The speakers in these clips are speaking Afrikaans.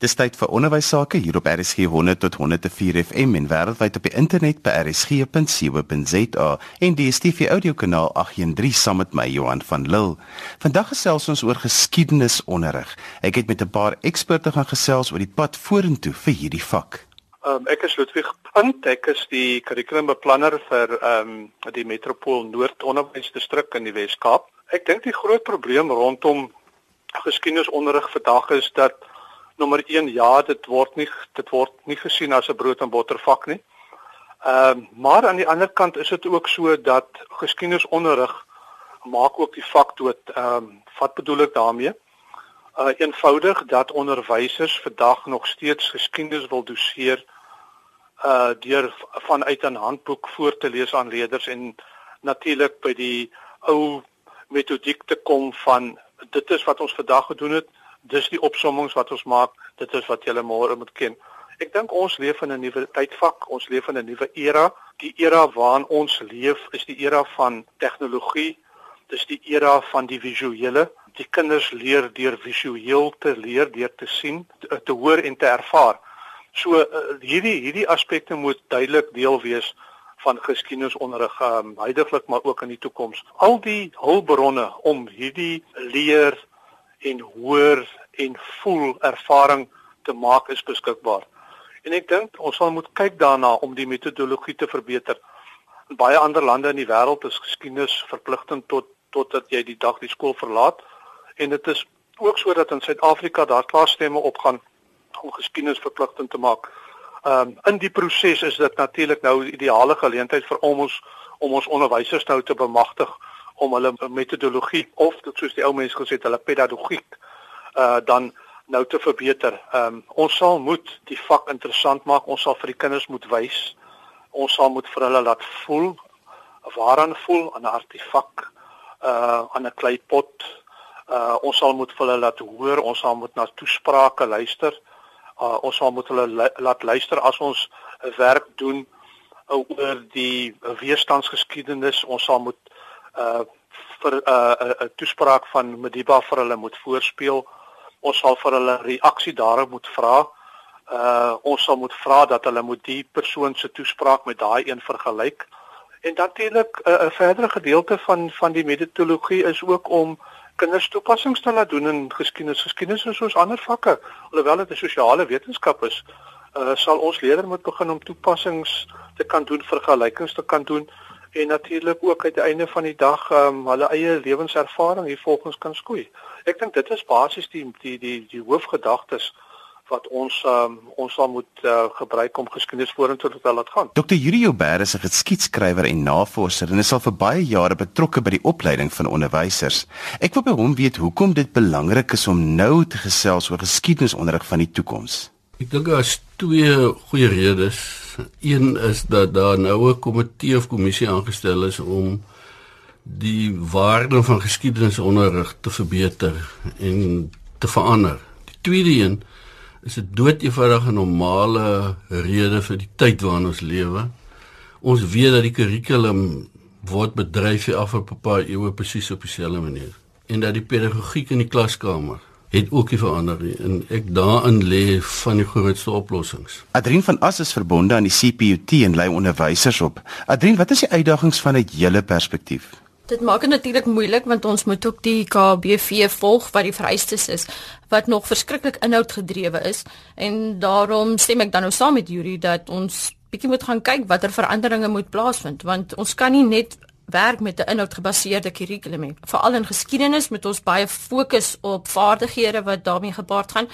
Dis tyd vir onderwys sake hier op RSG 100 tot 104 FM en wêreldwyd op die internet by rsg.co.za en die DStv audiokanaal 813 saam met my Johan van Lille. Vandag gesels ons oor geskiedenisonderrig. Ek het met 'n paar eksperte gaan gesels oor die pad vorentoe vir hierdie vak. Um, ek is Ludwig Punt, ek is die kurrikulumbeplanner vir ehm um, die Metropool Noord Onderwysdistrik in die Wes-Kaap. Ek dink die groot probleem rondom geskiedenisonderrig vandag is dat nommer 1 ja, dit word nie dit word nie gesien as 'n brood en botter vak nie. Ehm uh, maar aan die ander kant is dit ook so dat geskiedenisonderrig maak ook die vak dood. Ehm um, wat bedoel ek daarmee? Uh eenvoudig dat onderwysers vandag nog steeds geskiedenis wil doseer uh deur vanuit 'n handboek voor te lees aan leerders en natuurlik by die ou metodiek te kom van dit is wat ons vandag gedoen het dis die opsommings wat ons maak, dit is wat julle môre moet ken. Ek dink ons leef in 'n nuwe tydvak, ons leef in 'n nuwe era. Die era waarin ons leef is die era van tegnologie. Dis die era van die visuele. Die kinders leer deur visueel te leer, deur te sien, te, te hoor en te ervaar. So uh, hierdie hierdie aspekte moet duidelik deel wees van geskiedenisonderrig, um, huidigelik maar ook in die toekoms. Al die hulpbronne om hierdie leer en hoor en voel ervaring te maak is beskikbaar. En ek dink ons sal moet kyk daarna om die metodologie te verbeter. In baie ander lande in die wêreld is geskiedenis verpligtend tot totdat jy die dag die skool verlaat en dit is ook sodat in Suid-Afrika daar klaarstemme opgaan om geskiedenis verpligtend te maak. Ehm um, in die proses is dit natuurlik nou 'n ideale geleentheid vir ons om ons onderwysers nou te bemagtig om hulle metodologie of dit soos die ou mense gesê het, hulle pedagogiek uh dan nou te verbeter. Ehm um, ons sal moet die vak interessant maak. Ons sal vir die kinders moet wys. Ons sal moet vir hulle laat voel waaraan voel aan 'n artefak uh aan 'n kleipot. Uh ons sal moet vir hulle laat hoor, ons sal moet na toesprake luister. Uh ons sal moet hulle laat luister as ons 'n werk doen oor die weerstandsgeskiedenis. Ons sal moet uh vir 'n uh, 'n uh, toespraak van Madiba vir hulle moet voorspeel. Ons sal vir hulle reaksie daarop moet vra. Uh ons sal moet vra dat hulle moet die persoon se toespraak met daai een vergelyk. En natuurlik uh, 'n verdere gedeelte van van die metodologie is ook om kinders toepassings te laat doen in geskiedenis. Geskiedenis is soos ander vakke, alhoewel dit 'n sosiale wetenskap is. Uh sal ons leerders moet begin om toepassings te kan doen, vergelykings te kan doen en natuurlik ook uit die einde van die dag um, hulle eie lewenservaring hier volgens kan skoei. Ek dink dit is basies die die die die hoofgedagtes wat ons um, ons sal moet uh, gebruik om geskiedenis vorentoe te laat gaan. Dr. Yuri Joubert is 'n geskiedskrywer en navorser en is al vir baie jare betrokke by die opleiding van onderwysers. Ek wil by hom weet hoekom dit belangrik is om nou te gesels oor geskiedenisonderrig van die toekoms. Ek dink daar is twee goeie redes Een is dat daar nou 'n komitee of kommissie aangestel is om die waarde van geskiedenisonderrig te verbeter en te verander. Die tweede een is 'n doeteenvoudige normale rede vir die tyd waarin ons lewe. Ons weet dat die kurrikulum word bedryf hier af op 'n paar eeue presies op dieselfde manier en dat die pedagogiek in die klaskamer het ook nie verander nie en ek daarin lê van die grootste oplossings. Adrien van As is verbonde aan die CPUT en lei onderwysers op. Adrien, wat is die uitdagings vanuit julle perspektief? Dit maak dit natuurlik moeilik want ons moet ook die KBV volg wat die vereistes is wat nog verskriklik inhoudgedrewe is en daarom stem ek dan nou saam met Yuri dat ons bietjie moet gaan kyk watter veranderinge moet plaasvind want ons kan nie net werk met 'n inhoudgebaseerde kurrikulum. Veral in geskiedenis moet ons baie fokus op vaardighede wat daarmee gepaard gaan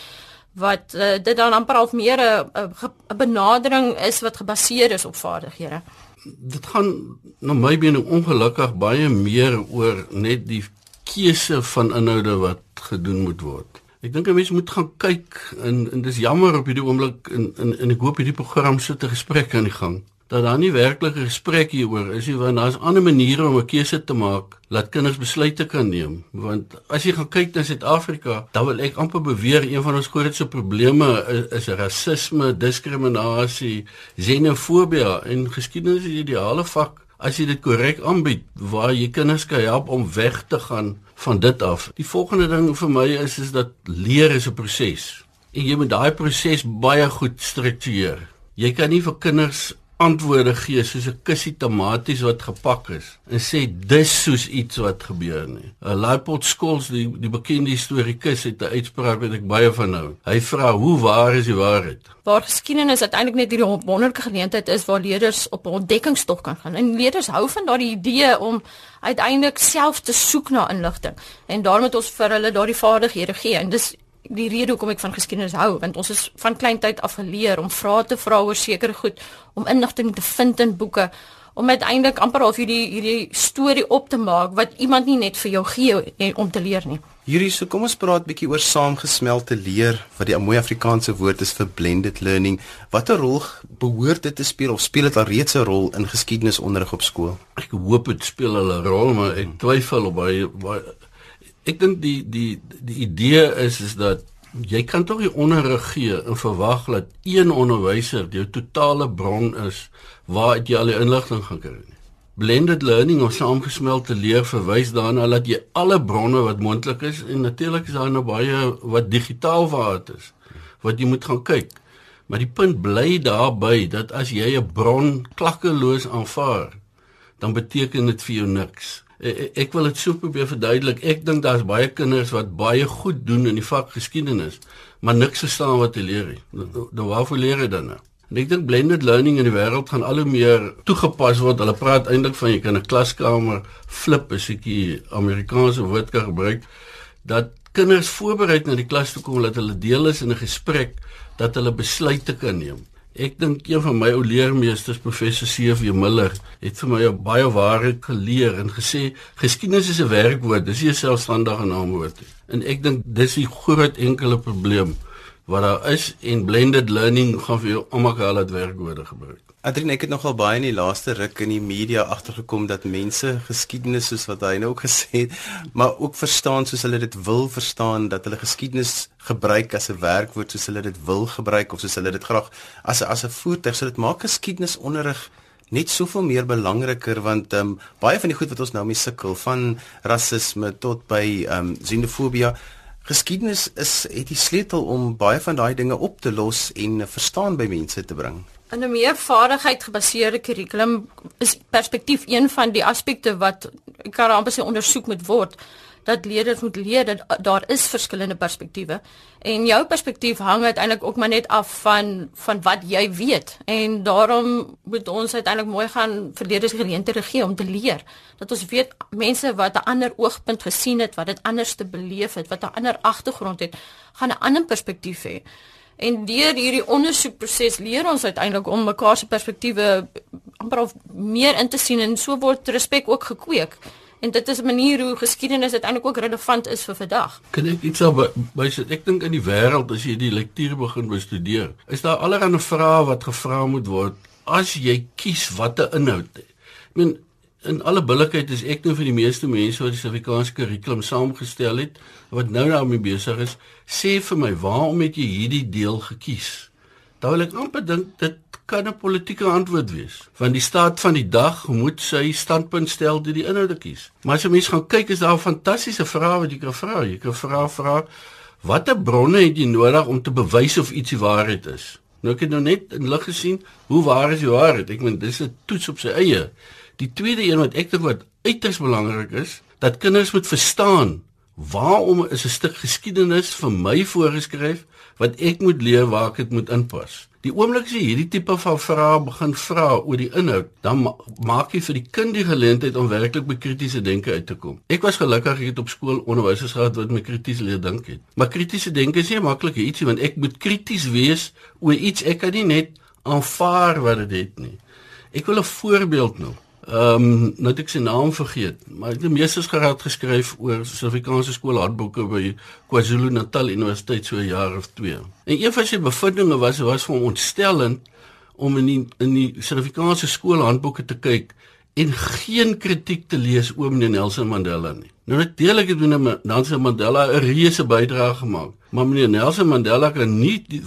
wat uh, dit dan amper half meer 'n benadering is wat gebaseer is op vaardighede. Dit gaan na my mening ongelukkig baie meer oor net die keuse van inhoude wat gedoen moet word. Ek dink 'n mens moet gaan kyk en en dis jammer op hierdie oomblik in in en ek hoop hierdie program sit 'n gesprek aan die gang dat daar nie werklik 'n gesprek hieroor is nie want daar's ander maniere om 'n keuse te maak laat kinders besluite kan neem want as jy gaan kyk na Suid-Afrika dan wil ek amper beweer een van ons grootste probleme is, is rasisme, diskriminasie, xenofobie en geskiedenis is die ideale vak as jy dit korrek aanbied waar jy kinders kan help om weg te gaan van dit af. Die volgende ding vir my is is dat leer is 'n proses en jy moet daai proses baie goed struktureer. Jy kan nie vir kinders antwoorde gee soos 'n kussie tomaties wat gepak is en sê dis soos iets wat gebeur nie. 'n Laipot Skols die die bekende historiese het 'n uitspraak wat ek baie van hou. Hy vra hoe waar is die waarheid? Waar geskiedenis uiteindelik net hierdie wonderlike geleentheid is waar leerders op 'n ontdekkingstog kan gaan. En leerders hou van daardie idee om uiteindelik self te soek na inligting en daarom moet ons vir hulle daardie vaardighede gee. En dis die rede hoekom ek van geskiedenis hou want ons is van kleintyd af geleer om vrae te vra oor sekere goed om inligting te vind in boeke om uiteindelik amper half hierdie hierdie storie op te maak wat iemand nie net vir jou gee om te leer nie. Hierdie so kom ons praat bietjie oor saamgesmelte leer wat die mooi Afrikaanse woord is vir blended learning. Watter rol behoort dit te speel of speel dit al reeds 'n rol in geskiedenisonderrig op skool? Ek hoop dit speel 'n rol maar ek twyfel op baie baie ek dink die die die idee is is dat jy kan tog nie onderrig gee en verwag dat een onderwyser jou totale bron is waar jy al die inligting gaan kry nie. Blended learning of saamgesmelte leer verwys daarna dat jy alle bronne wat moontlik is en natuurlik is daar nou baie wat digitaal waard is wat jy moet gaan kyk. Maar die punt bly daarby dat as jy 'n bron klakkeloos aanvaar, dan beteken dit vir jou niks. Eh, ek wil dit so probeer verduidelik. Ek dink daar's baie kinders wat baie goed doen in die vak geskiedenis, maar niks verstaan wat hulle leer nie. Dan waarvoor leer hulle dan nou? En ek dink blended learning in die wêreld gaan al hoe meer toegepas word. Hulle praat eintlik van jy kan 'n klaskamer flip, as ek die Amerikaanse woord kan gebruik, dat kinders voorberei na die klas toe kom dat hulle deel is in 'n gesprek dat hulle besluite kan neem. Ek dink een van my ou leermeesters professor C.V. Miller het vir my baie ware geleer en gesê geskiedenis is 'n werkwoord, dis nie 'n selfstandige naamwoord nie. En ek dink dis die groot enkele probleem wat daar is en blended learning gaan vir jou almekaar laat werkwoorde gebruik. Adrien, ek het nogal baie in die laaste ruk in die media agtergekom dat mense geskiedenis soos wat hy nou ook gesê het, maar ook verstaan soos hulle dit wil verstaan dat hulle geskiedenis gebruik as 'n werkwoord soos hulle dit wil gebruik of soos hulle dit graag as as 'n voertuig, so dit maak geskiedenisonderrig net soveel meer belangriker want ehm um, baie van die goed wat ons nou mee sukkel van rasisme tot by ehm um, xenofobie Geskiedenis is het die sleutel om baie van daai dinge op te los en verstaan by mense te bring. In 'n meer vaardigheid gebaseerde kurrikulum is perspektief een van die aspekte wat kan amper se ondersoek moet word. Dat leerders moet leer dat daar is verskillende perspektiewe. En jou perspektief hang uiteindelik ook maar net af van van wat jy weet. En daarom moet ons uiteindelik mooi gaan vir leerders geleenthede gee om te leer. Dat ons weet mense wat 'n ander oogpunt gesien het wat dit anders te beleef het wat 'n ander agtergrond het gaan 'n ander perspektief hê En deur hierdie ondersoekproses leer ons uiteindelik om mekaar se perspektiewe amper of meer in te sien en so word respek ook gekweek. En dit is 'n manier hoe geskiedenis uiteindelik ook relevant is vir vandag. Kan ek iets op sit? Ek dink in die wêreld as jy die lektuur begin bestudeer, is daar allerlei vrae wat gevra moet word as jy kies watter inhoud. Ek meen in alle billikheid is ek nou vir die meeste mense wat die Suid-Afrikaanse kurrikulum saamgestel het wat nou daarmee besig is, sê vir my, waarom het jy hierdie deel gekies? Daar wil ek amper dink dit kan 'n politieke antwoord wees, want die staat van die dag moet sy standpunt stel deur die inhoude kies. Maar as jy mens gaan kyk, is daar 'n fantastiese vraag wat jy kan vra. Jy kan vra vra watter bronne het jy nodig om te bewys of iets waarheid is? Nou ek het nou net in lig gesien hoe waar is die waarheid? Ek meen dis 'n toets op sy eie. Die tweede een wat ek dink wat uiters belangrik is, dat kinders moet verstaan waarom is 'n stuk geskiedenis vir my voorgeskryf wat ek moet leer waar ek dit moet inpas. Die oomblik as jy hierdie tipe van vrae begin vra oor die inhoud, dan ma maak jy vir die kind die geleentheid om werklik by kritiese denke uit te kom. Ek was gelukkig ek het op skool onderwysers gehad wat my krities leer dink het. Maar kritiese denke is nie maklik ietsie want ek moet krities wees oor iets ek kan nie net aanvaar wat dit het nie. Ek wil 'n voorbeeld noem. Ehm um, nou het ek sy naam vergeet, maar hy het 'n meestersgraad geskryf oor Suid-Afrikaanse skoolhandboeke by KwaZulu-Natal Universiteit so 'n jaar of 2. En een van sy bevindinge was was vir ontstellend om in die, in die Suid-Afrikaanse skoolhandboeke te kyk en geen kritiek te lees oor meneer Nelson Mandela nie. Nou natuurlik het meneer Nelson Mandela 'n reuse bydrae gemaak, maar meneer Nelson Mandela kan nie die,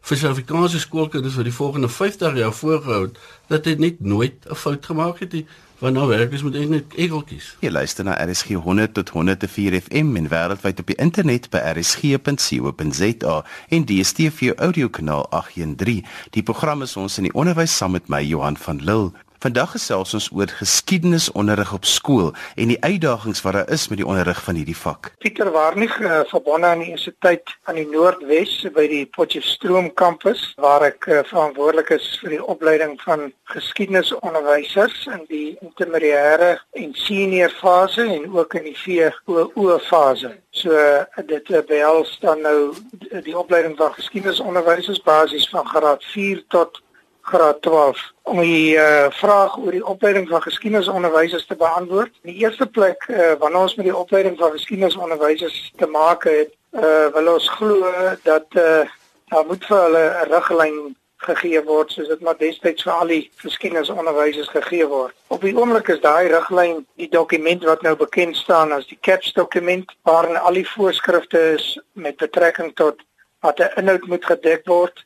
vir Suid-Afrikaanse skoolkinders vir die volgende 50 jaar voorgehou dat hy net nooit 'n fout gemaak het nie Want nou werk is met eintlik egeltjies. Jy luister na RSG 100 tot 104 FM en wêreldwyd op die internet by rsg.co.za en DStv audiokanaal 813. Die program is ons in die onderwys saam met my Johan van Lille. Vandag gesels ons oor geskiedenisonderrig op skool en die uitdagings wat daar is met die onderrig van hierdie vak. Pieter Warnig, uh, verbonde aan die Universiteit aan die Noordwes by die Potchefstroom kampus waar ek uh, verantwoordelik is vir die opleiding van geskiedenisonderwysers in die intermediêre en senior fase en ook in die VWO fase. So uh, dit behels dan nou die opleiding van geskiedenisonderwysers basies van graad 4 tot graad 12 om die uh, vraag oor die opleiding van geskiedenisonderwysers te beantwoord. In die eerste plek uh, wanneer ons met die opleiding van geskiedenisonderwysers te maak het, uh, wil ons glo dat uh, daar moet vir hulle 'n riglyn gegee word soos dit maar destyds vir al die geskiedenisonderwysers gegee word. Op die oomblik is daai riglyn die dokument wat nou bekend staan as die CAPS dokument waarin al die voorskrifte is met betrekking tot wat 'n inhoud moet gedek word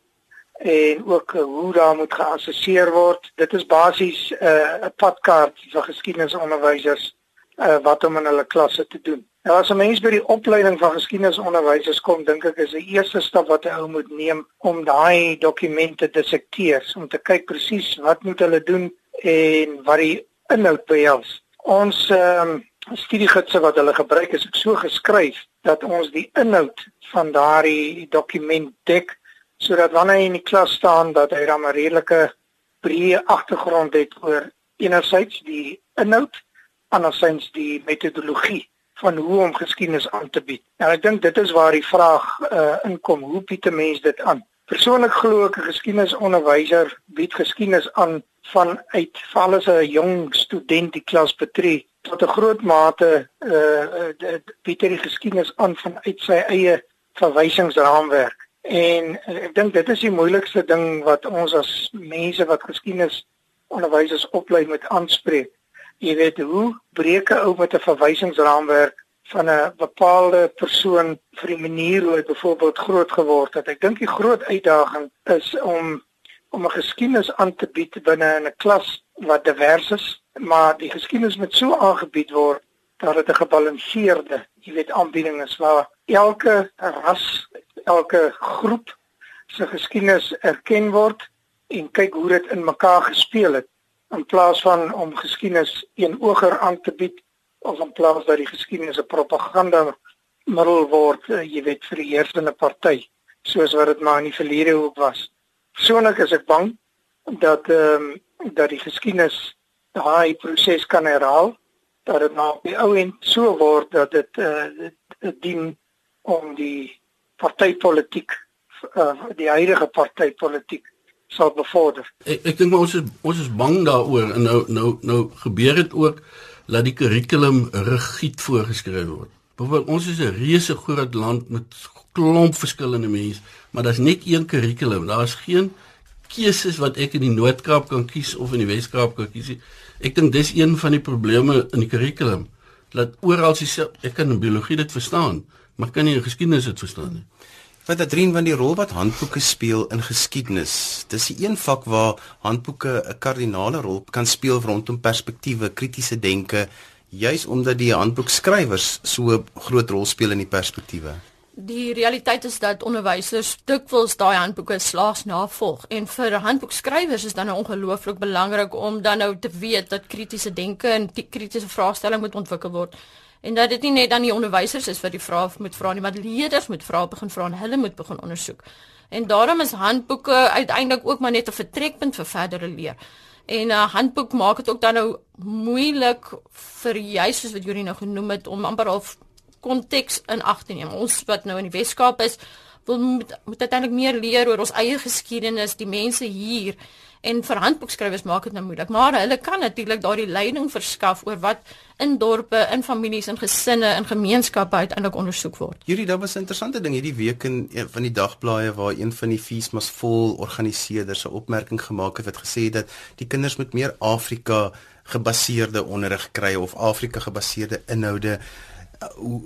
en ook uh, hoe daar moet geassesseer word. Dit is basies 'n uh, padkaart vir geskiedenisonderwysers uh, wat om in hulle klasse te doen. Nou as 'n mens by die opleiding van geskiedenisonderwysers kom, dink ek is die eerste stap wat 'n ou moet neem om daai dokumente te dissekteer, om te kyk presies wat moet hulle doen en wat die inhoud behels. Ons um, studiegidse wat hulle gebruik is so geskryf dat ons die inhoud van daardie dokument dek sodat wanneer hy in die klas staan dat hy dan 'n redelike breë agtergrond het oor enerzijds die inhoud, anderzijds die metodologie van hoe om geskiedenis aan te bied. En ek dink dit is waar die vraag uh, inkom, hoe bied 'n mens dit aan? Persoonlik glo ek 'n geskiedenisonderwyser bied geskiedenis aan vanuit val as 'n jong student die klas betree tot 'n groot mate uh, uh bied hy geskiedenis aan vanuit sy eie verwysingsraamwerk. En ek dink dit is die moeilikste ding wat ons as mense wat geskiedenis onderwysers oplei met aanspreek. Jy weet hoe breek 'n ou met 'n verwysingsraamwerk van 'n bepaalde persoon vir die manier hoe hy byvoorbeeld groot geword het. Ek dink die groot uitdaging is om om 'n geskiedenis aan te bied binne 'n klas wat divers is, maar die geskiedenis moet so aangebied word dat dit 'n gebalanseerde, jy weet, aanbieding is waar elke ras elke groep se geskiedenis erken word en kyk hoe dit in mekaar gespeel het in plaas van om geskiedenis eenoger aan te bied of in plaas dat die geskiedenis 'n propaganda middel word, uh, jy weet vir die heersende party, soos wat dit maar in die verlede ook was. Persoonlik is ek bang dat ehm um, dat die geskiedenis daai proses kan herhaal, dat dit nou op die ou end so word dat dit uh, dit dien om die partytetiek uh, die huidige partytetiek sal bevorder. Ek ek dink ons is ons is bang daaroor en nou nou nou gebeur dit ook dat die kurrikulum rigied voorgeskryf word. Byvoorbeeld ons is 'n reuse groot land met klomp verskillende mense, maar daar's net een kurrikulum. Daar's geen keuses wat ek in die Noord-Kaap kan kies of in die Wes-Kaap kan kies. Ek dink dis een van die probleme in die kurrikulum. Dat oral sy ek kan in biologie dit verstaan, maar kan nie in geskiedenis dit verstaan nie. Wat dat drie van die rol wat handboeke speel in geskiedenis. Dis 'n een vak waar handboeke 'n kardinale rol kan speel rondom perspektiewe, kritiese denke, juis omdat die handboekskrywers so 'n groot rol speel in die perspektiewe. Die realiteit is dat onderwysers dikwels daai handboeke slaags navolg en vir handboekskrywers is dan nou ongelooflik belangrik om dan nou te weet dat kritiese denke en kritiese vraestelling moet ontwikkel word en dat dit nie net dan die onderwysers is wat die vrae moet vra nie, maar leerders moet vra begin vra en hulle moet begin ondersoek. En daarom is handboeke uiteindelik ook maar net 'n vertrekpunt vir verdere leer. En 'n uh, handboek maak dit ook dan nou moeilik vir juis soos wat Juri nou genoem het om amper half konteks in ag te neem. Ons wat nou in die Weskaap is, wil moet, moet uiteindelik meer leer oor ons eie geskiedenis, die mense hier en vir handboekskrywers maak dit nou moeilik, maar hulle kan natuurlik daardie leiding verskaf oor wat in dorpe, in families, in gesinne, in gemeenskappe uiteindelik ondersoek word. Hierdie daar was 'n interessante ding hierdie week in een van die dagblaaie waar een van die Feesmas vol organiseerders 'n opmerking gemaak het wat gesê het dat die kinders moet meer Afrika gebaseerde onderrig kry of Afrika gebaseerde inhoude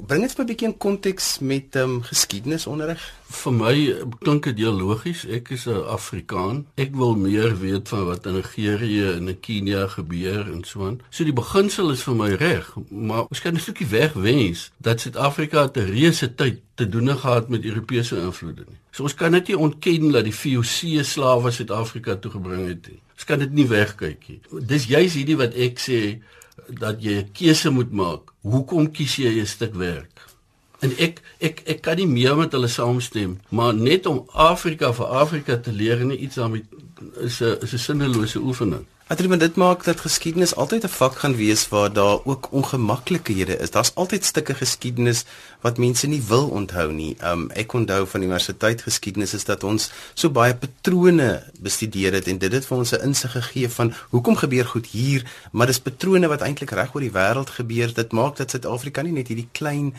bring dit vir 'n bietjie in konteks met ehm um, geskiedenisonderrig. Vir my klink dit heel logies. Ek is 'n Afrikaan. Ek wil meer weet van wat in Nigerië en in Kenia gebeur en so aan. So die beginsel is vir my reg, maar ons kan 'n stukkie weg wens dat Suid-Afrika te reuse tyd te doen gehad met Europese invloede nie. So ons kan dit nie ontken dat die VOC slawe Suid-Afrika toe gebring het nie. Ons kan dit nie wegkyk nie. Dis juis hierdie wat ek sê dat jy 'n keuse moet maak. Hoekom kies jy 'n stuk werk? En ek ek ek kan nie meer met hulle saamstem, maar net om Afrika vir Afrika te leer en iets daarmee is 'n is 'n sinnelose oefening. Adrian, dit maak dat geskiedenis altyd 'n vak gaan wees waar daar ook ongemaklikhede is. Daar's altyd stukke geskiedenis wat mense nie wil onthou nie. Um ek onthou van universiteit geskiedenis is dat ons so baie patrone bestudeer het en dit het vir ons 'n insig gegee van hoekom gebeur goed hier, maar dis patrone wat eintlik reg oor die wêreld gebeur. Dit maak dat Suid-Afrika nie net hierdie klein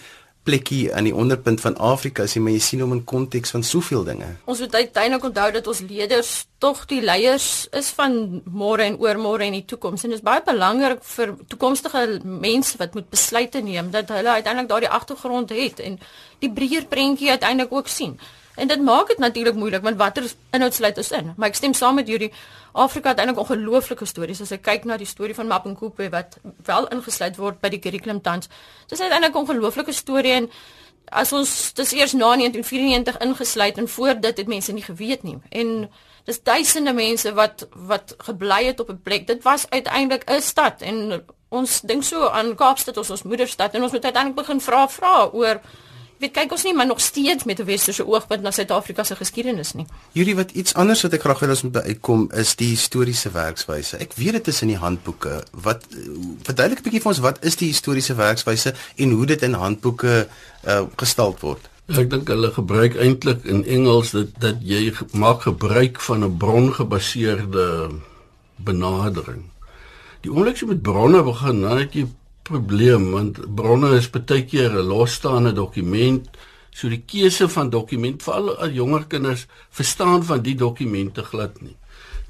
plekkie aan die onderpunt van Afrika as jy maar jy sien hom in konteks van soveel dinge. Ons moet uiteindelik onthou dat ons leerders tog die leiers is van môre en oormôre en die toekoms en dit is baie belangrik vir toekomstige mense wat moet besluite neem dat hulle uiteindelik daardie agtergrond het en die breër prentjie uiteindelik ook sien. En dit maak dit natuurlik moeilik want watter inhoud sluit ons in? Maar ek stem saam met julle. Afrika het eintlik ongelooflike stories as ek kyk na die storie van Mapungubwe wat wel ingesluit word by die curriculum tans. Dit is eintlik 'n ongelooflike storie en as ons dis eers na 1994 ingesluit en voor dit het mense nie geweet nie. En dis duisende mense wat wat gebly het op 'n plek. Dit was uiteindelik 'n stad en ons dink so aan Kaapstad as ons moederstad en ons moet uiteindelik begin vra vra oor weet kyk ons nie maar nog steeds met 'n westerse oogpunt na Suid-Afrika se geskiedenis nie. Hierdie wat iets anders wat ek graag wil ons moet uitkom is die historiese werkswyse. Ek weet dit is in die handboeke. Wat verduidelik 'n bietjie vir ons wat is die historiese werkswyse en hoe dit in handboeke uh, gestald word? Ek dink hulle gebruik eintlik in Engels dat dat jy maak gebruik van 'n brongebaseerde benadering. Die oomblik jy met bronne begin, dan het jy probleem want bronne is baie keer 'n losstaande dokument. So die keuse van dokument vir al, jonger kinders verstaan van die dokumente glad nie.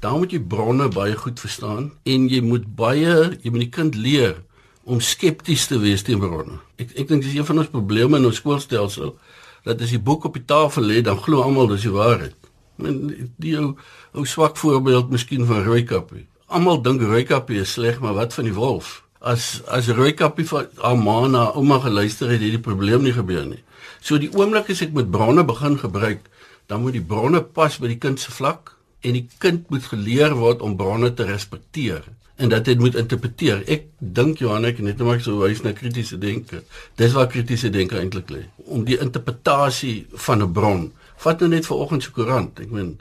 Daar moet jy bronne baie goed verstaan en jy moet baie jy moet die kind leer om skepties te wees teenoor bronne. Ek ek dink dis een van ons probleme in ons skoolstelsel dat as die boek op die tafel lê dan glo almal dis die waarheid. En die ou ou swak voorbeeld miskien van Rooikappie. Almal dink Rooikappie is sleg, maar wat van die wolf? As as Rooikappie van Amana ouma geluister het, het die probleem nie gebeur nie. So die oomblik as ek met bronne begin gebruik, dan moet die bronne pas by die kind se vlak en die kind moet geleer word om bronne te respekteer en dat dit moet interpreteer. Ek dink Johanna ek net maar so wys na kritiese denke. Dis waar kritiese denke eintlik lê. Om die interpretasie van 'n bron. Vat nou net vanoggend se koerant. Ek meen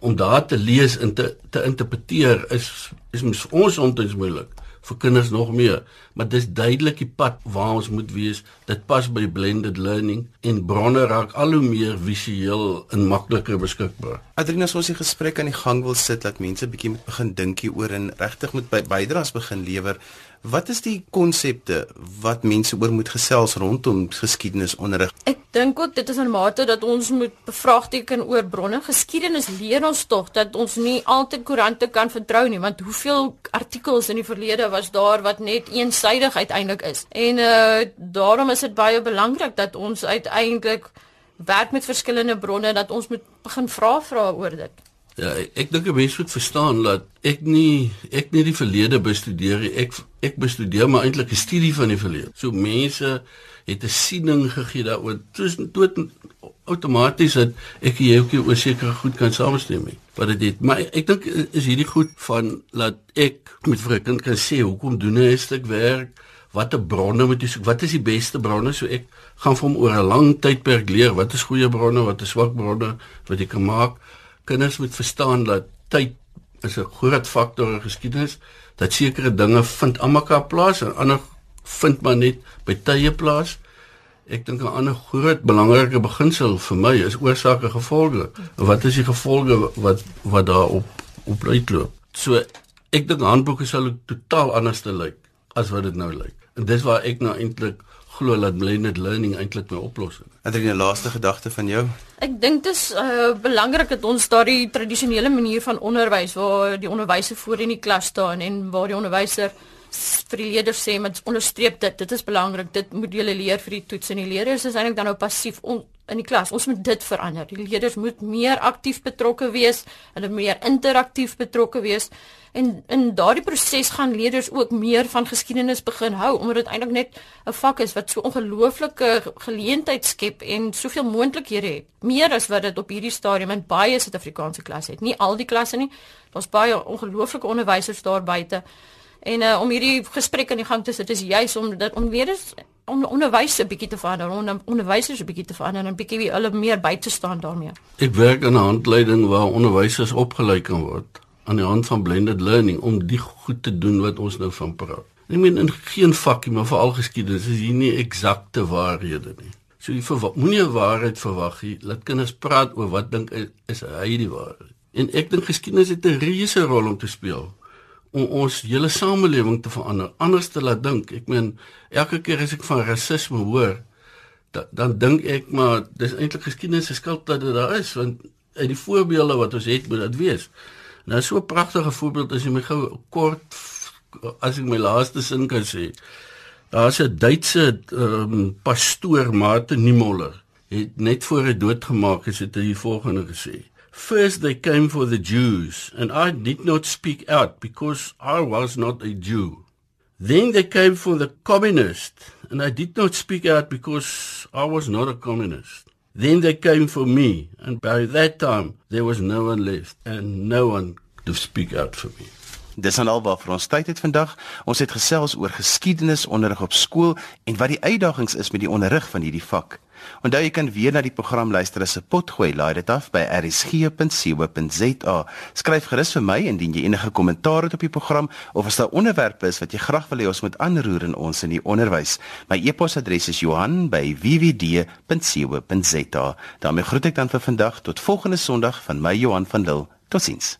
om daar te lees en te te interpreteer is is ons soms moeilik vir kinders nog meer, maar dis duidelik die pad waar ons moet wees. Dit pas by blended learning en bronne raak al hoe meer visueel en makliker beskikbaar. Adrianus, ons het gesprek aan die gang wil sit dat mense bietjie moet begin dink hieroor en regtig moet by bydraes begin lewer. Wat is die konsepte wat mense oor moet gesels rondom geskiedenisonderrig? Ek dink ook dit is 'n mate dat ons moet bevraagteken oor bronne. Geskiedenis leer ons tog dat ons nie altyd koerante kan vertrou nie, want hoeveel artikels in die verlede was daar wat net eensydig uiteindelik is. En uh daarom is dit baie belangrik dat ons uiteindelik werk met verskillende bronne dat ons moet begin vra vra oor dit. Ja, ek, dink 'n mens moet verstaan dat ek nie ek nie die verlede bestudeer nie. Ek ek bestudeer maar eintlik 'n studie van die verlede. So mense het 'n siening gegee daaroor. Dis dood outomaties dat ek jy ook oor sekere goed kan saamstem nie. Wat dit het. Maar ek dink is hierdie goed van dat ek met vir 'n kind kan sê hoekom doen hy 'n stuk werk? Watter bronne moet jy soek? Wat is die beste bronne? So ek gaan vir hom oor 'n lang tydperk leer wat is goeie bronne, wat is swak bronne wat jy kan maak kinders moet verstaan dat tyd is 'n groot faktor in geskiedenis dat sekere dinge vind almekaar plaas en ander vind maar net by tye plaas. Ek dink 'n ander groot belangrike beginsel vir my is oorsake gevolge. Wat is die gevolge wat wat daarop op uitloop? So ek dink handboeke sal totaal anders te lyk as wat dit nou lyk. En dis waar ek nou eintlik glo dat blended learning eintlik my oplossing. Het jy 'n laaste gedagte van jou? Ek dink dit is uh, belangrik dat ons daardie tradisionele manier van onderwys waar die onderwyser voor in die klas staan en waar die onderwyser vir die leerders sê met onderstreep dit dit is belangrik dit moet julle leer vir die toets en die leerders is eintlik dan nou passief on, in die klas. Ons moet dit verander. Die leerders moet meer aktief betrokke wees hulle meer interaktief betrokke wees. En in daardie proses gaan leerders ook meer van geskiedenis begin hou omdat dit eintlik net 'n vak is wat so ongelooflike geleentheid skep en soveel moontlikhede het. Meer as wat dit op hierdie stadium in baie Suid-Afrikaanse klasse het. Nie al die klasse nie. Daar's baie ongelooflike onderwysers daar buite En uh, om hierdie gesprek aan die gang te sit is juis om dat om weer onderwys 'n bietjie te verander, om onderwysers 'n bietjie te verander en 'n bietjie hulle meer by te staan daarmee. Ek werk in 'n handleiding waar onderwysers opgelei kan word aan die hand van blended learning om die goed te doen wat ons nou van praat. Ek meen in geen vakkie maar veral geskiedenis is hier nie eksakte waarhede nie. So jy moenie 'n waarheid verwag nie. Laat kinders praat oor wat dink is hy die waarheid. En ek dink geskiedenis het 'n reuse rol om te speel om ons hele samelewing te verander, anders te laat dink. Ek meen elke keer as ek van rasisme hoor, da, dan dink ek maar dis eintlik geskiedenis se skuld dat dit daar is want uit die voorbeelde wat ons het moet dit wees. Nou so 'n pragtige voorbeeld as jy my gou kort as ek my laaste sin kan sê. Daar's 'n Duitse um, pastoor Martin Niemöller het net voor hy doodgemaak is het hy die volgende gesê. First they came for the Jews, and I did not speak out because I was not a Jew. Then they came for the communists, and I did not speak out because I was not a communist. Then they came for me, and by that time there was no one left, and no one to speak out for me. Dis aan alwaar vir ons tyd het vandag. Ons het gesels oor geskiedenisonderrig op skool en wat die uitdagings is met die onderrig van hierdie vak. Onthou jy kan weer na die program luister as 'n potgooi. Laai dit af by rsg.co.za. Skryf gerus vir my indien jy enige kommentaar het op die program of as daar onderwerpe is wat jy graag wil hê ons moet aanroer in ons in die onderwys. My e-posadres is Johan@wwd.co.za. daarmee groet ek dan vir vandag tot volgende Sondag van my Johan van Lille. Totsiens.